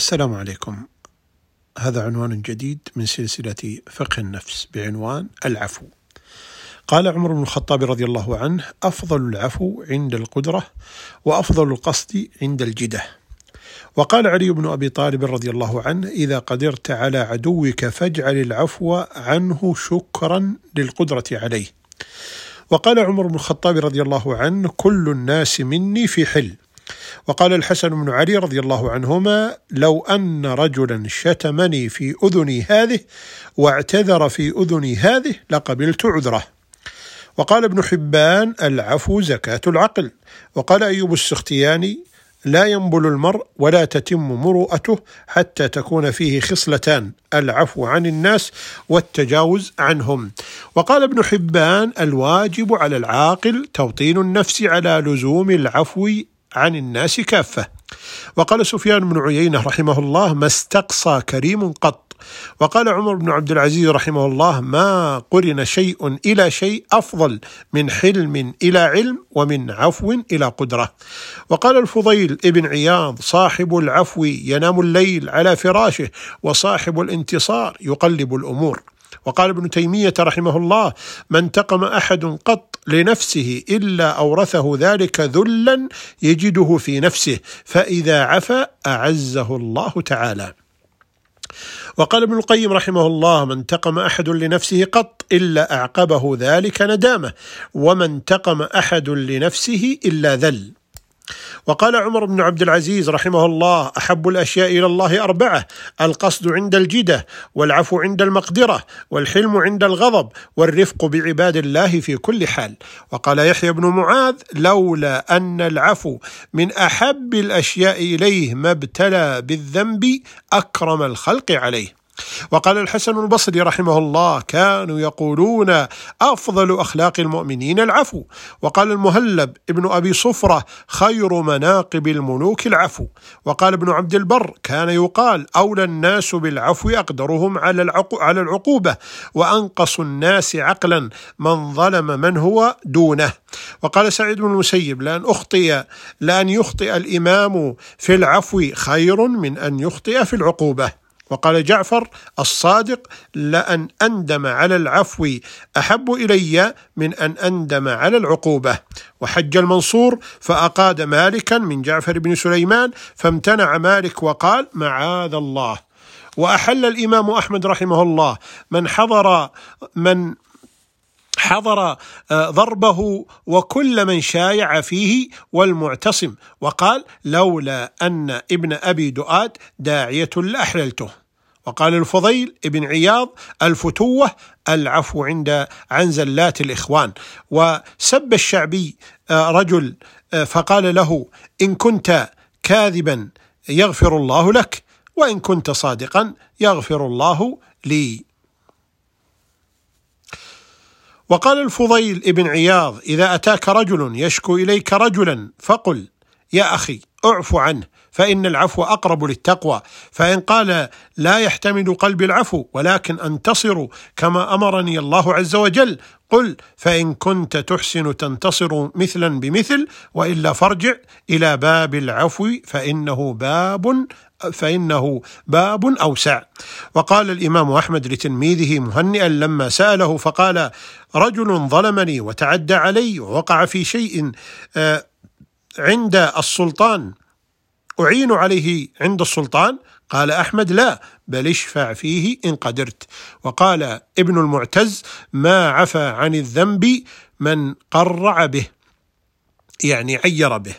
السلام عليكم. هذا عنوان جديد من سلسلة فقه النفس بعنوان العفو. قال عمر بن الخطاب رضي الله عنه أفضل العفو عند القدرة وأفضل القصد عند الجدة. وقال علي بن أبي طالب رضي الله عنه إذا قدرت على عدوك فاجعل العفو عنه شكرا للقدرة عليه. وقال عمر بن الخطاب رضي الله عنه كل الناس مني في حل. وقال الحسن بن علي رضي الله عنهما لو أن رجلا شتمني في أذني هذه واعتذر في أذني هذه لقبلت عذره. وقال ابن حبان العفو زكاة العقل. وقال أيوب السختياني لا ينبل المرء ولا تتم مروءته حتى تكون فيه خصلتان العفو عن الناس والتجاوز عنهم. وقال ابن حبان الواجب على العاقل توطين النفس على لزوم العفو عن الناس كافة. وقال سفيان بن عيينة رحمه الله ما استقصى كريم قط. وقال عمر بن عبد العزيز رحمه الله ما قرن شيء إلى شيء أفضل من حلم إلى علم ومن عفو إلى قدرة. وقال الفضيل ابن عياض صاحب العفو ينام الليل على فراشه وصاحب الانتصار يقلب الأمور. وقال ابن تيمية رحمه الله ما انتقم أحد قط لنفسه إلا أورثه ذلك ذلا يجده في نفسه فإذا عفا أعزه الله تعالى. وقال ابن القيم رحمه الله ما انتقم أحد لنفسه قط إلا أعقبه ذلك ندامة وما انتقم أحد لنفسه إلا ذل. وقال عمر بن عبد العزيز رحمه الله أحب الأشياء إلى الله أربعة القصد عند الجدة والعفو عند المقدرة والحلم عند الغضب والرفق بعباد الله في كل حال. وقال يحيى بن معاذ لولا أن العفو من أحب الأشياء إليه ما ابتلى بالذنب أكرم الخلق عليه. وقال الحسن البصري رحمه الله كانوا يقولون أفضل أخلاق المؤمنين العفو. وقال المهلب ابن أبي صفرة خير مناقب الملوك العفو. وقال ابن عبد البر كان يقال أولى الناس بالعفو أقدرهم على على العقوبة وأنقص الناس عقلا من ظلم من هو دونه. وقال سعيد بن المسيب لأن أخطئ لأن يخطئ الإمام في العفو خير من أن يخطئ في العقوبة. وقال جعفر الصادق لأن أندم على العفو أحب إلي من أن أندم على العقوبة. وحج المنصور فأقاد مالكا من جعفر بن سليمان فامتنع مالك وقال معاذ الله. وأحل الإمام أحمد رحمه الله من حضر من حضر آه، ضربه وكل من شايع فيه والمعتصم. وقال لولا أن ابن أبي دؤاد داعية لأحللته. وقال الفضيل ابن عياض الفتوة العفو عند عن زلات الإخوان. وسب الشعبي آه، رجل آه، فقال له إن كنت كاذبا يغفر الله لك وإن كنت صادقا يغفر الله لي. وقال الفضيل ابن عياض إذا أتاك رجل يشكو إليك رجلا فقل يا أخي اعف عنه فإن العفو أقرب للتقوى. فإن قال لا يحتمل قلبي العفو ولكن أنتصر كما أمرني الله عز وجل قل فإن كنت تحسن تنتصر مثلا بمثل وإلا فارجع إلى باب العفو فإنه باب فإنه باب أوسع. وقال الإمام أحمد لتلميذه مهنئا لما سأله فقال رجل ظلمني وتعدى علي ووقع في شيء آه، عند السلطان. أعين عليه عند السلطان. قال أحمد لا بل اشفع فيه إن قدرت. وقال ابن المعتز ما عفى عن الذنب من قرع به يعني عير به.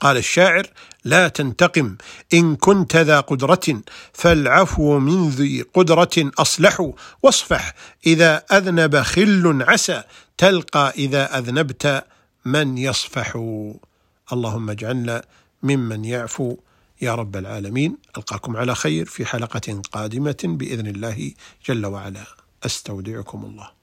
قال الشاعر لا تنتقم إن كنت ذا قدرة فالعفو من ذي قدرة أصلح. واصفح إذا أذنب خل عسى تلقى إذا أذنبت من يصفح. اللهم اجعلنا ممن يعفو يا رب العالمين. ألقاكم على خير في حلقة قادمة بإذن الله. جل وعلا. أستودعكم الله.